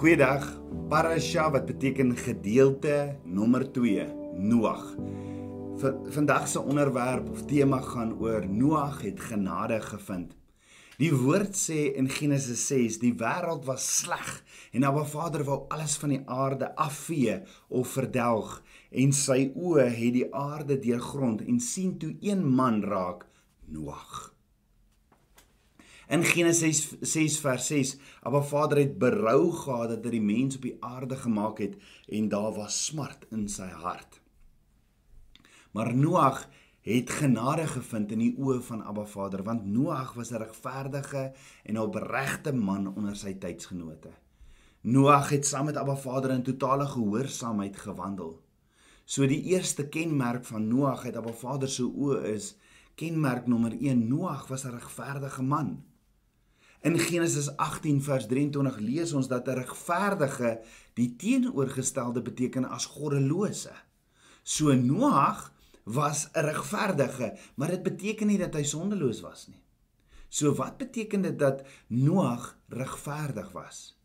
Goeiedag. Parasha wat beteken gedeelte nommer 2, Noag. Vandag se onderwerp of tema gaan oor Noag het genade gevind. Die woord sê in Genesis 6 die wêreld was sleg en Abba Vader wou alles van die aarde afvee of verdelg en sy oë het die aarde deurgrond en sien toe een man raak Noag. In Genesis 6 vers 6, Abba Vader het berou gehad dat hy die mens op die aarde gemaak het en daar was smart in sy hart. Maar Noag het genade gevind in die oë van Abba Vader want Noag was 'n regverdige en opregte man onder sy tydsgenote. Noag het saam met Abba Vader in totale gehoorsaamheid gewandel. So die eerste kenmerk van Noag uit Abba Vader se oë is kenmerk nommer 1 Noag was 'n regverdige man. In Genesis 18 vers 23 lees ons dat 'n regverdige die teenoorgestelde beteken as goddelose. So Noag was 'n regverdige, maar dit beteken nie dat hy sondeloos was nie. So wat beteken dit dat Noag regverdig was?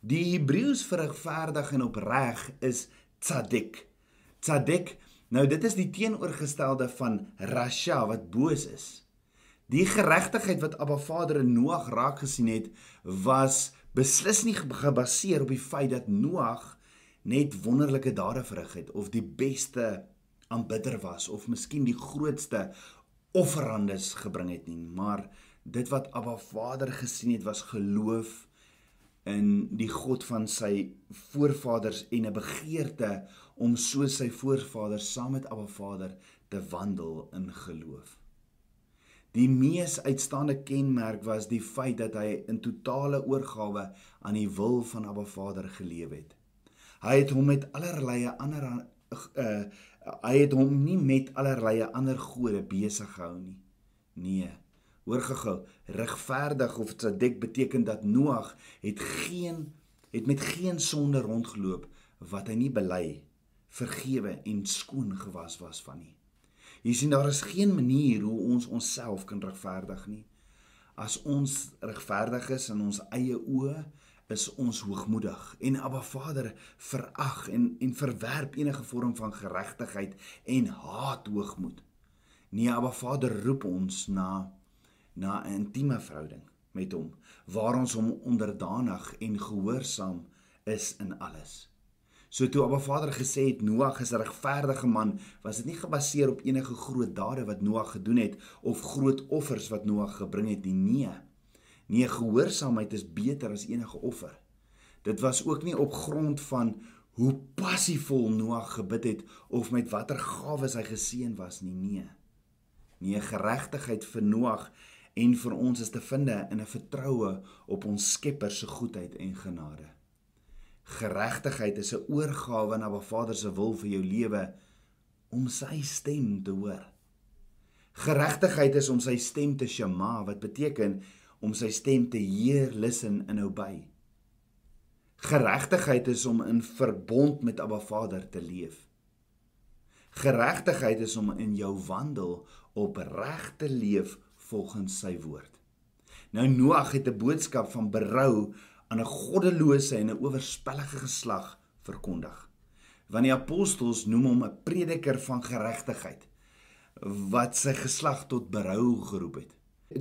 Die Hebreëus vir regverdig en opreg is tzadik. Tzadik, nou dit is die teenoorgestelde van rasha wat boos is. Die geregtigheid wat Abba Vader in Noag raak gesien het, was beslis nie gebaseer op die feit dat Noag net wonderlike dade verrig het of die beste aanbidder was of miskien die grootste offerandes gebring het nie, maar dit wat Abba Vader gesien het was geloof in die God van sy voorvaders en 'n begeerte om soos sy voorvaders saam met Abba Vader te wandel in geloof. Die mees uitstaande kenmerk was die feit dat hy in totale oorgawe aan die wil van Abba Vader geleef het. Hy het hom met allerlei ander uh hy het hom nie met allerlei ander gode besig gehou nie. Nee. Hoor gehou, regverdig of tsadik beteken dat Noag het geen het met geen sonde rondgeloop wat hy nie bely, vergewe en skoon gewas was van nie. Jy sien daar is geen manier hoe ons onsself kan regverdig nie. As ons regverdig is in ons eie oë, is ons hoogmoedig en Abba Vader verag en en verwerp enige vorm van geregtigheid en haat hoogmoed. Nee, Abba Vader roep ons na na 'n intieme verhouding met hom waar ons hom onderdanig en gehoorsaam is in alles. So toe Abba Vader gesê het Noag is 'n regverdige man, was dit nie gebaseer op enige groot dade wat Noag gedoen het of groot offers wat Noag gebring het nie. Nee. Nee, gehoorsaamheid is beter as enige offer. Dit was ook nie op grond van hoe passievol Noag gebid het of met watter gawes hy geseën was nie. Nee. Nee, geregtigheid vir Noag en vir ons is te vind in 'n vertroue op ons Skepper se goedheid en genade. Geregtigheid is 'n oorgawe aan Abba Vader se wil vir jou lewe om sy stem te hoor. Geregtigheid is om sy stem te shema wat beteken om sy stem te hear, listen en obey. Geregtigheid is om in verbond met Abba Vader te leef. Geregtigheid is om in jou wandel opreg te leef volgens sy woord. Nou Noag het 'n boodskap van berou aan 'n goddelose en 'n oorspellige geslag verkondig. Want die apostels noem hom 'n prediker van geregtigheid wat sy geslag tot berou geroep het.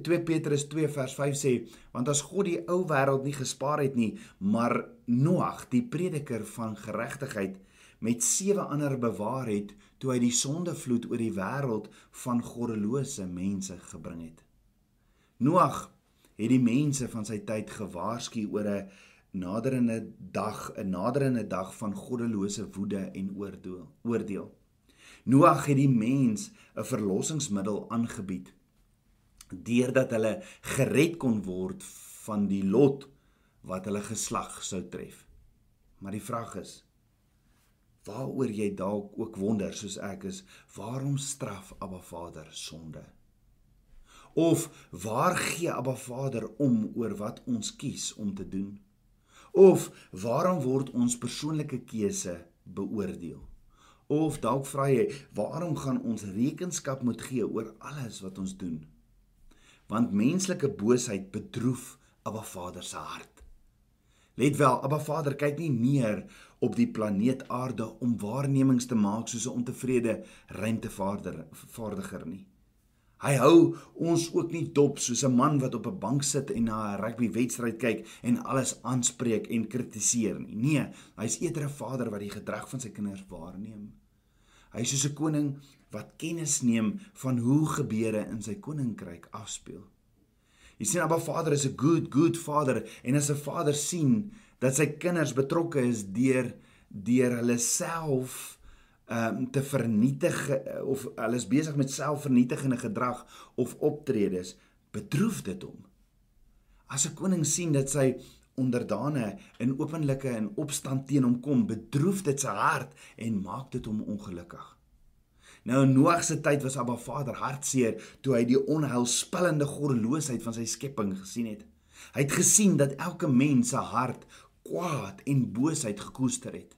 2 Petrus 2 vers 5 sê want as God die ou wêreld nie gespaar het nie, maar Noag, die prediker van geregtigheid met sewe ander bewaar het toe hy die sondevloed oor die wêreld van goddelose mense gebring het. Noag het die mense van sy tyd gewaarsku oor 'n naderende dag, 'n naderende dag van goddelose woede en oordeel. Oordeel. Noag het die mens 'n verlossingsmiddel aangebied deurdat hulle gered kon word van die lot wat hulle geslag sou tref. Maar die vraag is waaroor jy dalk ook wonder soos ek is, waarom straf Abba Vader sonde? Of waar gee Abba Vader om oor wat ons kies om te doen? Of waarom word ons persoonlike keuse beoordeel? Of dalk vra jy, waarom gaan ons rekenskap moet gee oor alles wat ons doen? Want menslike boosheid bedroef Abba Vader se hart. Let wel, Abba Vader kyk nie neer op die planeet Aarde om waarnemings te maak soos 'n ontevrede ruimtevaardiger nie. Hy hou ons ook nie dop soos 'n man wat op 'n bank sit en na 'n rugbywedstryd kyk en alles aanspreek en kritiseer nie. Nee, hy's eerder 'n vader wat die gedrag van sy kinders waarneem. Hy is soos 'n koning wat kennis neem van hoe gebeure in sy koninkryk afspeel. Jy sien Abba Vader is 'n good good vader en as 'n vader sien dat sy kinders betrokke is deur deur hulle self um te vernietig of hulle is besig met selfvernietigende gedrag of optredes, bedroef dit hom. As 'n koning sien dat sy onderdane in openlike en opstand teen hom kom, bedroef dit sy hart en maak dit hom ongelukkig. Nou in Noag se tyd was Abba Vader hartseer toe hy die onheilspellende goddeloosheid van sy skepping gesien het. Hy het gesien dat elke mens se hart kwaad en boosheid gekoester het.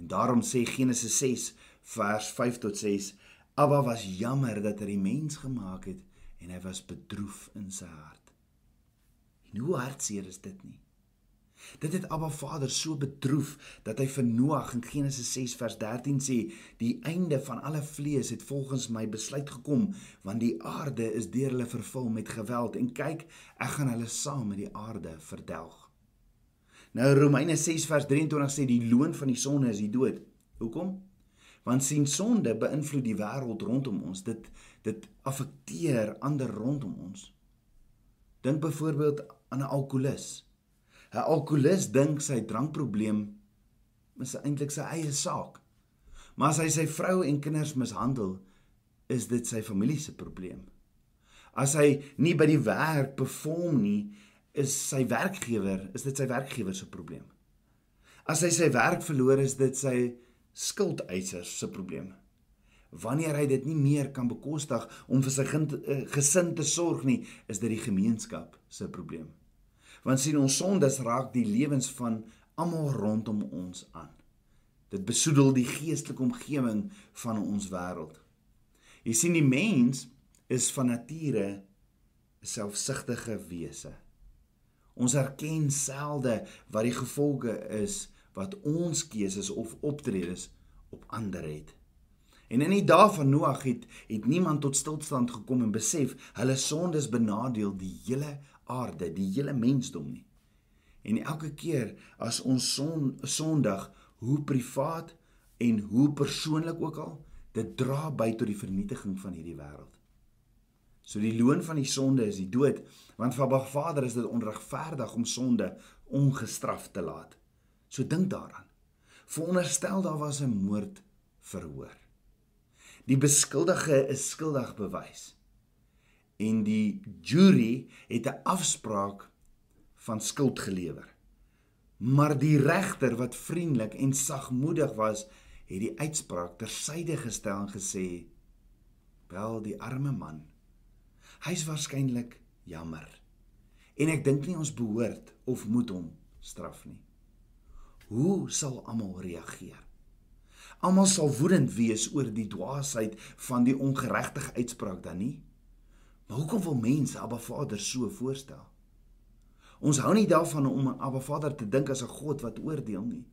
En daarom sê Genesis 6 vers 5 tot 6: Abba was jammer dat hy die mens gemaak het en hy was bedroef in sy hart. En hoe hartseer is dit nie? Dit het Abba Vader so bedroef dat hy vir Noag in Genesis 6 vers 13 sê: "Die einde van alle vlees het volgens my besluit gekom, want die aarde is deur hulle vervul met geweld en kyk, ek gaan hulle saam met die aarde verdelg." Nou Romeine 6 vers 23 sê die loon van die sonde is die dood. Hoekom? Want sien sonde beïnvloed die wêreld rondom ons. Dit dit affekteer ander rondom ons. Dink byvoorbeeld aan 'n alkolikus. 'n Alkolikus dink sy drankprobleem is eintlik sy eie saak. Maar as hy sy vrou en kinders mishandel, is dit sy familie se probleem. As hy nie by die werk perform nie, is sy werkgewer, is dit sy werkgewer se probleem. As hy sy werk verloor, is dit sy skuldeisers se probleem. Wanneer hy dit nie meer kan bekostig om vir sy eh, gesin te sorg nie, is dit die gemeenskap se probleem. Want sien ons sondes raak die lewens van almal rondom ons aan. Dit besoedel die geestelike omgewing van ons wêreld. Jy sien die mens is van nature 'n selfsugtige wese. Ons erken selde wat die gevolge is wat ons keuses of optredes op ander het. En in die dae van Noag het, het niemand tot stilstand gekom en besef hulle sondes benadeel die hele aarde, die hele mensdom nie. En elke keer as ons son, sondig, hoe privaat en hoe persoonlik ook al, dit dra by tot die vernietiging van hierdie wêreld. So die loon van die sonde is die dood, want vir Abba Vader is dit onregverdig om sonde ongestraf te laat. So dink daaraan. Veronderstel daar was 'n moord verhoor. Die beskuldige is skuldig bewys. En die jury het 'n afspraak van skuld gelewer. Maar die regter wat vriendelik en sagmoedig was, het die uitspraak tersyde gestel en gesê: "Wel, die arme man Hy's waarskynlik jammer. En ek dink nie ons behoort of moet hom straf nie. Hoe sal almal reageer? Almal sal woedend wees oor die dwaasheid van die ongeregtige uitspraak dan nie? Maar hoekom wil mense Abba Vader so voorstel? Ons hou nie daarvan om aan Abba Vader te dink as 'n God wat oordeel nie.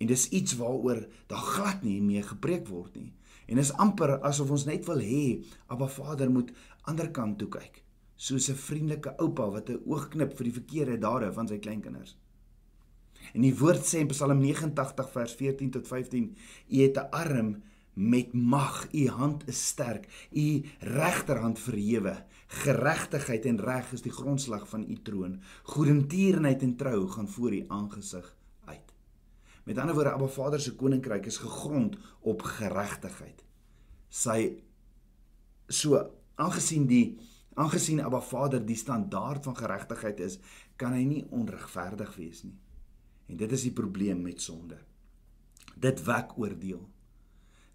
En dis iets waaroor daar glad nie mee gepreek word nie. En is amper asof ons net wil hê Abba Vader moet ander kant toe kyk, soos 'n vriendelike oupa wat 'n oog knip vir die verkeerde dade van sy kleinkinders. En die woord sê in Psalm 89 vers 14 tot 15: U het 'n arm met mag, u hand is sterk, u regterhand verhewe. Geregtigheid en reg is die grondslag van u troon. Goedertierenheid en trou gaan voor u aangesig. Met ander woorde, Abba Vader se koninkryk is gegrond op geregtigheid. Sy so aangesien die aangesien Abba Vader die standaard van geregtigheid is, kan hy nie onregverdig wees nie. En dit is die probleem met sonde. Dit wek oordeel.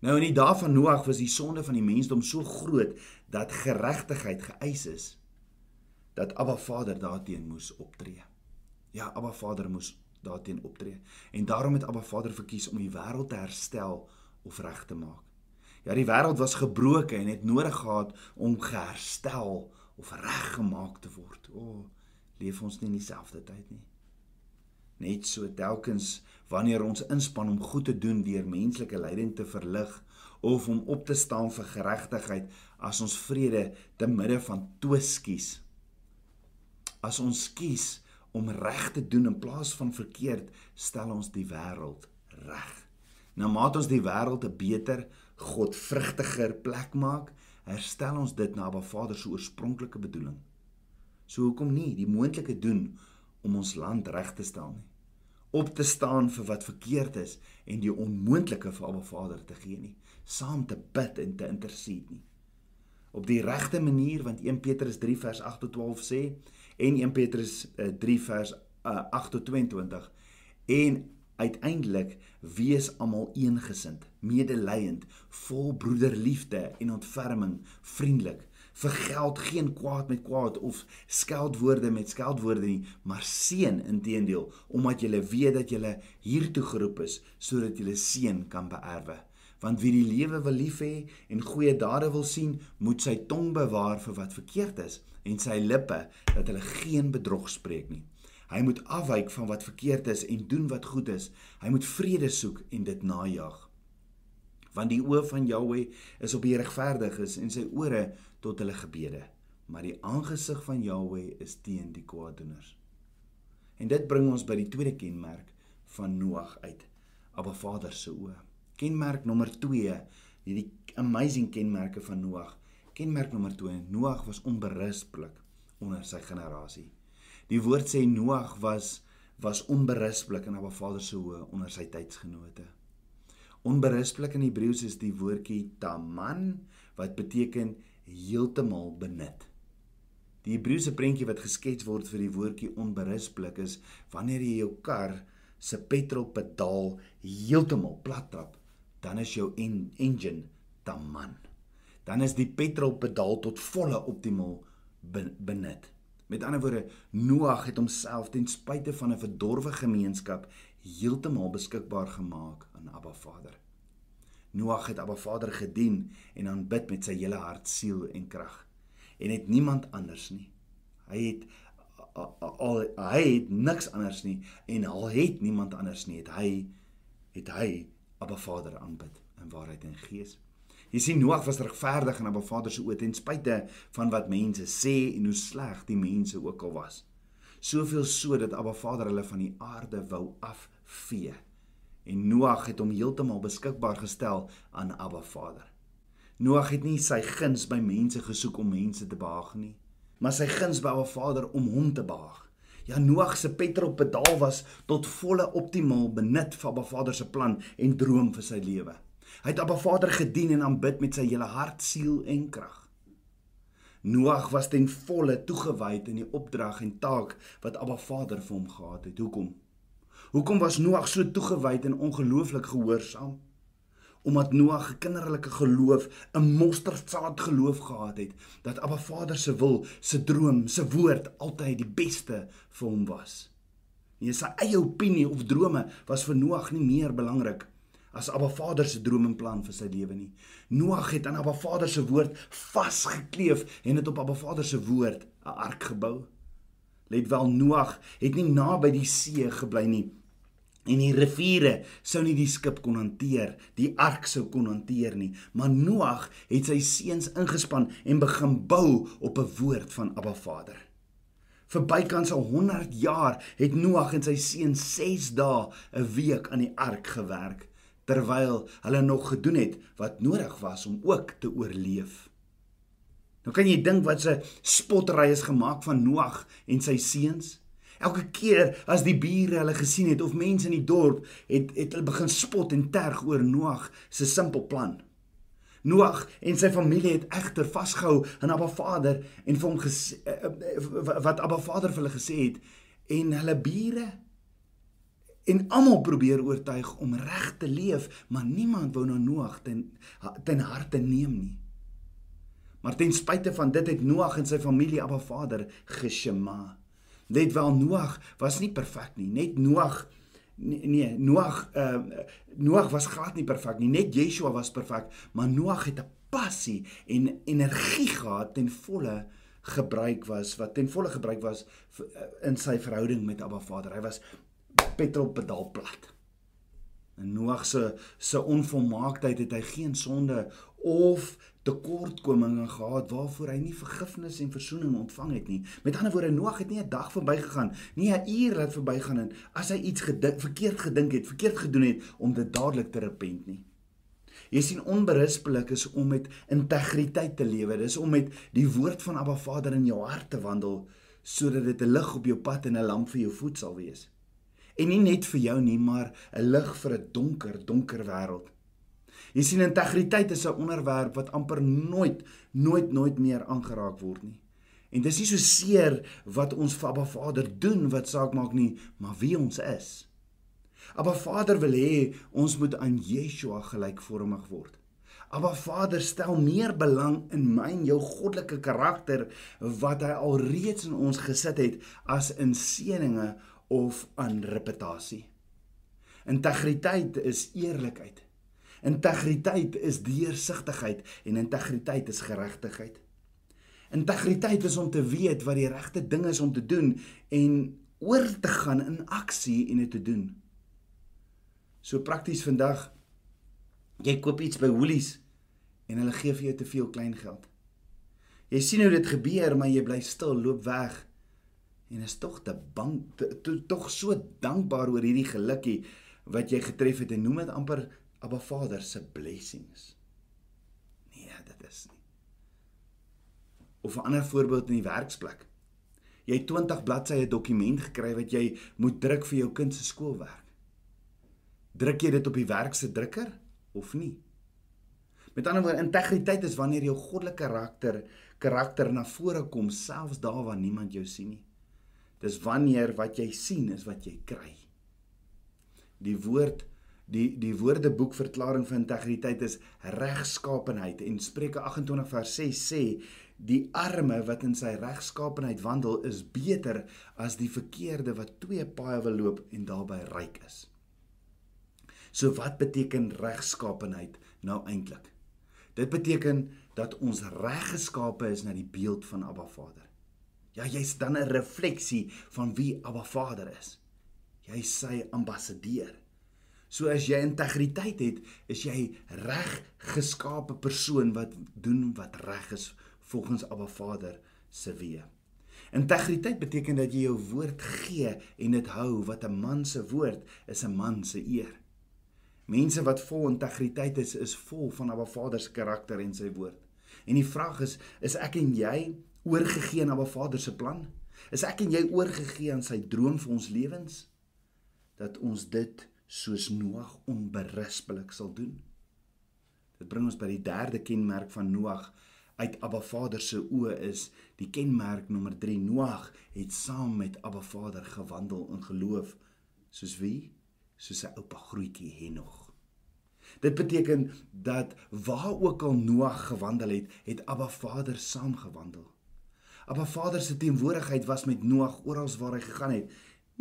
Nou in die dae van Noag was die sonde van die mensdom so groot dat geregtigheid geëis is dat Abba Vader daarteen moes optree. Ja, Abba Vader moes daarteen optree. En daarom het Abba Vader verkies om die wêreld te herstel of reg te maak. Ja, die wêreld was gebroken en het nodig gehad om geherstel of reggemaak te word. O, oh, leef ons nie in dieselfde tyd nie. Net so telkens wanneer ons inspann om goed te doen deur menslike lyding te verlig of om op te staan vir geregtigheid as ons vrede te midde van twis kies. As ons kies om reg te doen in plaas van verkeerd, stel ons die wêreld reg. Nou maak ons die wêreld 'n beter, godvrugtiger plek maak, herstel ons dit na Ba Vader se oorspronklike bedoeling. So hoekom nie die moontlike doen om ons land reg te stel nie? op te staan vir wat verkeerd is en die onmoontlike vir Abba Vader te gee nie, saam te bid en te intercede nie. Op die regte manier want 1 Petrus 3 vers 8 tot 12 sê en 1 Petrus 3 eh, vers 8 eh, tot 22 en uiteindelik wees almal eengesind, medelydend, vol broederliefde en ontferming, vriendelik. Vir geld geen kwaad met kwaad of skeldwoorde met skeldwoorde nie, maar seën inteendeel, omdat jy weet dat jy hier toe geroep is sodat jy seën kan beerwe. Want wie die lewe wil lief hê en goeie dade wil sien, moet sy tong bewaar vir wat verkeerd is en sy lippe dat hulle geen bedrog spreek nie. Hy moet afwyk van wat verkeerd is en doen wat goed is. Hy moet vrede soek en dit najag. Want die oë van Jahweh is op die regverdiges en sy ore tot hulle gebede, maar die aangesig van Jahweh is teen die kwaaddoeners. En dit bring ons by die tweede kenmerk van Noag uit. Abba Vader se oë. Kenmerk nommer 2, hierdie amazing kenmerke van Noag. Kenmerk nommer 2, Noag was onberusblik onder sy generasie. Die woord sê Noag was was onberusblik in Abba Vader se oë onder sy tydsgenote. Onberusblik in Hebreëus is die woordjie taman wat beteken heeltemal benut. Die Hebreëse prentjie wat geskets word vir die woordjie onberusblik is wanneer jy jou kar se petrolpedaal heeltemal plat trap, dan is jou en engine taman. Dan is die petrolpedaal tot volle optimaal benut. Met ander woorde, Noag het homself ten spyte van 'n verdorwe gemeenskap heeltemal beskikbaar gemaak aan Abba Vader. Noag het Abba Vader gedien en aanbid met sy hele hart, siel en krag. En het niemand anders nie. Hy het al hy het niks anders nie en al het niemand anders nie, het hy het hy Abba Vader aanbid in waarheid en gees. Jy sien Noag was regverdig in Abba Vader se oë ten spyte van wat mense sê en hoe sleg die mense ook al was. Soveel so dat Abba Vader hulle van die aarde wou afvee en Noag het hom heeltemal beskikbaar gestel aan Abba Vader. Noag het nie sy guns by mense gesoek om mense te behaag nie, maar sy guns by Abba Vader om hom te behaag. Ja Noag se petrolpedaal was tot volle optimaal benut vir Abba Vader se plan en droom vir sy lewe. Hy het Abba Vader gedien en aanbid met sy hele hart, siel en krag. Noag was ten volle toegewy in die opdrag en taak wat Abba Vader vir hom gehad het. Hoekom? Hoekom was Noag so toegewy en ongelooflik gehoorsaam? Omdat Noag 'n kinderlike geloof, 'n mosterdsaad geloof gehad het dat Abba Vader se wil, se droom, se woord altyd die beste vir hom was. Nie sy eie opinie of drome was vir Noag nie meer belangrik as Abba Vader se droom en plan vir sy lewe nie. Noag het aan Abba Vader se woord vasgekleef en het op Abba Vader se woord 'n ark gebou. Let wel Noag het nie naby die see gebly nie en die riviere sou nie die skip kon hanteer, die ark sou kon hanteer nie, maar Noag het sy seuns ingespan en begin bou op 'n woord van Abba Vader. Vir bykans al 100 jaar het Noag en sy seuns 6 dae 'n week aan die ark gewerk terwyl hulle nog gedoen het wat nodig was om ook te oorleef. Nou kan jy dink wat 'n spotry is gemaak van Noag en sy seuns? Elke keer as die bure hulle gesien het of mense in die dorp het het hulle begin spot en terg oor Noag se simpel plan. Noag en sy familie het egter vasgehou aan Abba Vader en vir hom gesê eh, eh, wat Abba Vader vir hulle gesê het en hulle bure en almal probeer oortuig om reg te leef, maar niemand wou na Noag ten ten harte neem nie. Maar ten spyte van dit het Noag en sy familie Abba Vader geshema. Let wel Noag was nie perfek nie. Net Noag nee, nee Noag uh, Noag was glad nie perfek nie. Net Yeshua was perfek, maar Noag het 'n passie en energie gehad ten volle gebruik was wat ten volle gebruik was in sy verhouding met Abba Vader. Hy was petrolpedaal plat. In Noag se se onvolmaaktheid het hy geen sonde of tekortkominge gehad waarvoor hy nie vergifnis en verzoening ontvang het nie. Met ander woorde, Noag het nie 'n dag verbygegaan, nie 'n uur laat verbygaan en as hy iets gedink, verkeerd gedink het, verkeerd gedoen het om dit dadelik te repent nie. Jy sien onberispelik is om met integriteit te lewe. Dis om met die woord van Abba Vader in jou hart te wandel sodat dit 'n lig op jou pad en 'n lamp vir jou voet sal wees. En nie net vir jou nie, maar 'n lig vir 'n donker, donker wêreld. Jy sien integriteit is 'n onderwerp wat amper nooit nooit nooit meer aangeraak word nie. En dis nie so seer wat ons vir Abba Vader doen wat saak maak nie, maar wie ons is. Abba Vader wil hê ons moet aan Yeshua gelykvormig word. Abba Vader stel meer belang in my en jou goddelike karakter wat hy alreeds in ons gesit het as in seëninge of aan reputasie. Integriteit is eerlikheid. Integriteit is deursigtigheid en integriteit is geregtigheid. Integriteit is om te weet wat die regte ding is om te doen en oor te gaan in aksie en dit te doen. So prakties vandag jy koop iets by Woolies en hulle gee vir jou te veel klein geld. Jy sien hoe dit gebeur, maar jy bly stil, loop weg en is tog te bang tog so dankbaar oor hierdie gelukkie wat jy getref het en noem dit amper Abba Vader se blessings. Nee, dit is nie. Of 'n ander voorbeeld in die werksplek. Jy het 20 bladsye dokument gekry wat jy moet druk vir jou kind se skoolwerk. Druk jy dit op die werk se drukker of nie? Met ander woorde, integriteit is wanneer jou goddelike karakter karakter na vore kom selfs daar waar niemand jou sien nie. Dis wanneer wat jy sien is wat jy kry. Die woord Die die Woordeboek verklaring van integriteit is regskaapenheid en Spreuke 28 vers 6 sê die arme wat in sy regskaapenheid wandel is beter as die verkeerde wat twee paaie wil loop en daarbey ryk is. So wat beteken regskaapenheid nou eintlik? Dit beteken dat ons reggeskape is na die beeld van Abba Vader. Ja, jy's dan 'n refleksie van wie Abba Vader is. Jy's sy ambassadeur. So as jy integriteit het, is jy reg geskape persoon wat doen wat reg is volgens Abba Vader se weë. Integriteit beteken dat jy jou woord gee en dit hou wat 'n man se woord is 'n man se eer. Mense wat vol integriteit is, is vol van Abba Vader se karakter en sy woord. En die vraag is, is ek en jy oorgegee aan Abba Vader se plan? Is ek en jy oorgegee aan sy droom vir ons lewens? Dat ons dit soos Noag onberispelik sal doen. Dit bring ons by die derde kenmerk van Noag uit Abba Vader se oë is die kenmerk nommer 3 Noag het saam met Abba Vader gewandel in geloof soos wie soos sy oupa grootjie Henog. Dit beteken dat waar ook al Noag gewandel het, het Abba Vader saam gewandel. Abba Vader se teenwoordigheid was met Noag oral waar hy gegaan het,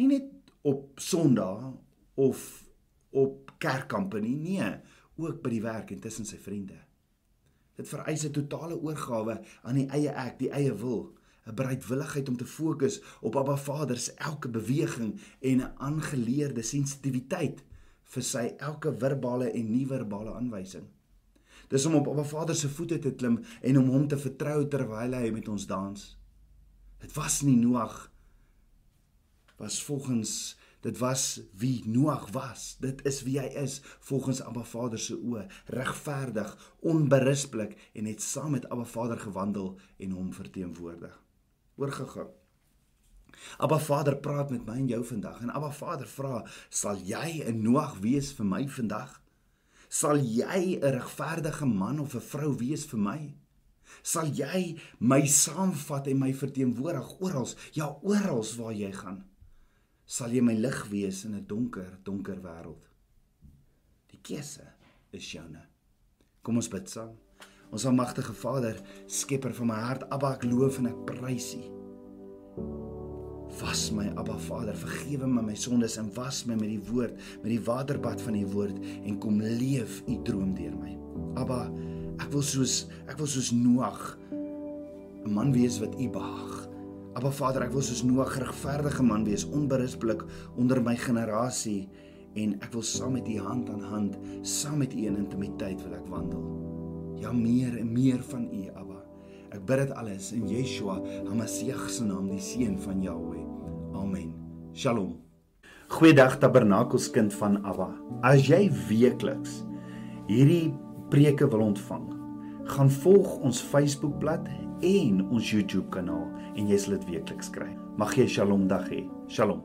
nie net op Sondag of op kerkkampe nie, nee, ook by die werk en tussen sy vriende. Dit vereis 'n totale oorgawe aan die eie ek, die eie wil, 'n bereidwilligheid om te fokus op Abba Vader se elke beweging en 'n aangeleerde sensitiwiteit vir sy elke verbale en nie-verbale aanwysing. Dis om op Abba Vader se voete te klim en om hom te vertrou terwyl hy met ons dans. Dit was nie Noag was volgens Dit was wie Noag was. Dit is wie hy is volgens Abba Vader se oë, regverdig, onberispelik en het saam met Abba Vader gewandel en hom verteenwoordig. Oorgegaan. Abba Vader praat met my en jou vandag en Abba Vader vra, "Sal jy 'n Noag wees vir my vandag? Sal jy 'n regverdige man of 'n vrou wees vir my?" Sal jy my saamvat en my verteenwoordig oral, ja oral waar jy gaan? sal jy my lig wees in 'n donker, donker wêreld. Die keuse is joune. Kom ons bid saam. Ons almagtige Vader, skepper van my hart, Abba, ek loof en ek prys U. Was my Abba Vader, vergewe my my sondes en was my met die woord, met die waterbad van U woord en kom leef U droom deur my. Abba, ek wil soos ek wil soos Noag 'n man wees wat U behaag Aba Vader, ek wil soos Noag regverdige man wees, onberispelik onder my generasie en ek wil saam met U hand aan hand, saam met U in intimiteit wil ek wandel. Ja, meer en meer van U, Abba. Ek bid dit alles in Yeshua, Hamasiach se naam, die seun van Jahweh. Amen. Shalom. Goeiedag Tabernakelskind van Abba. As jy weekliks hierdie preke wil ontvang, gaan volg ons Facebookblad en ons YouTube kanaal en jy sal dit weekliks kry. Mag jy 'n Shalom dag hê. Shalom.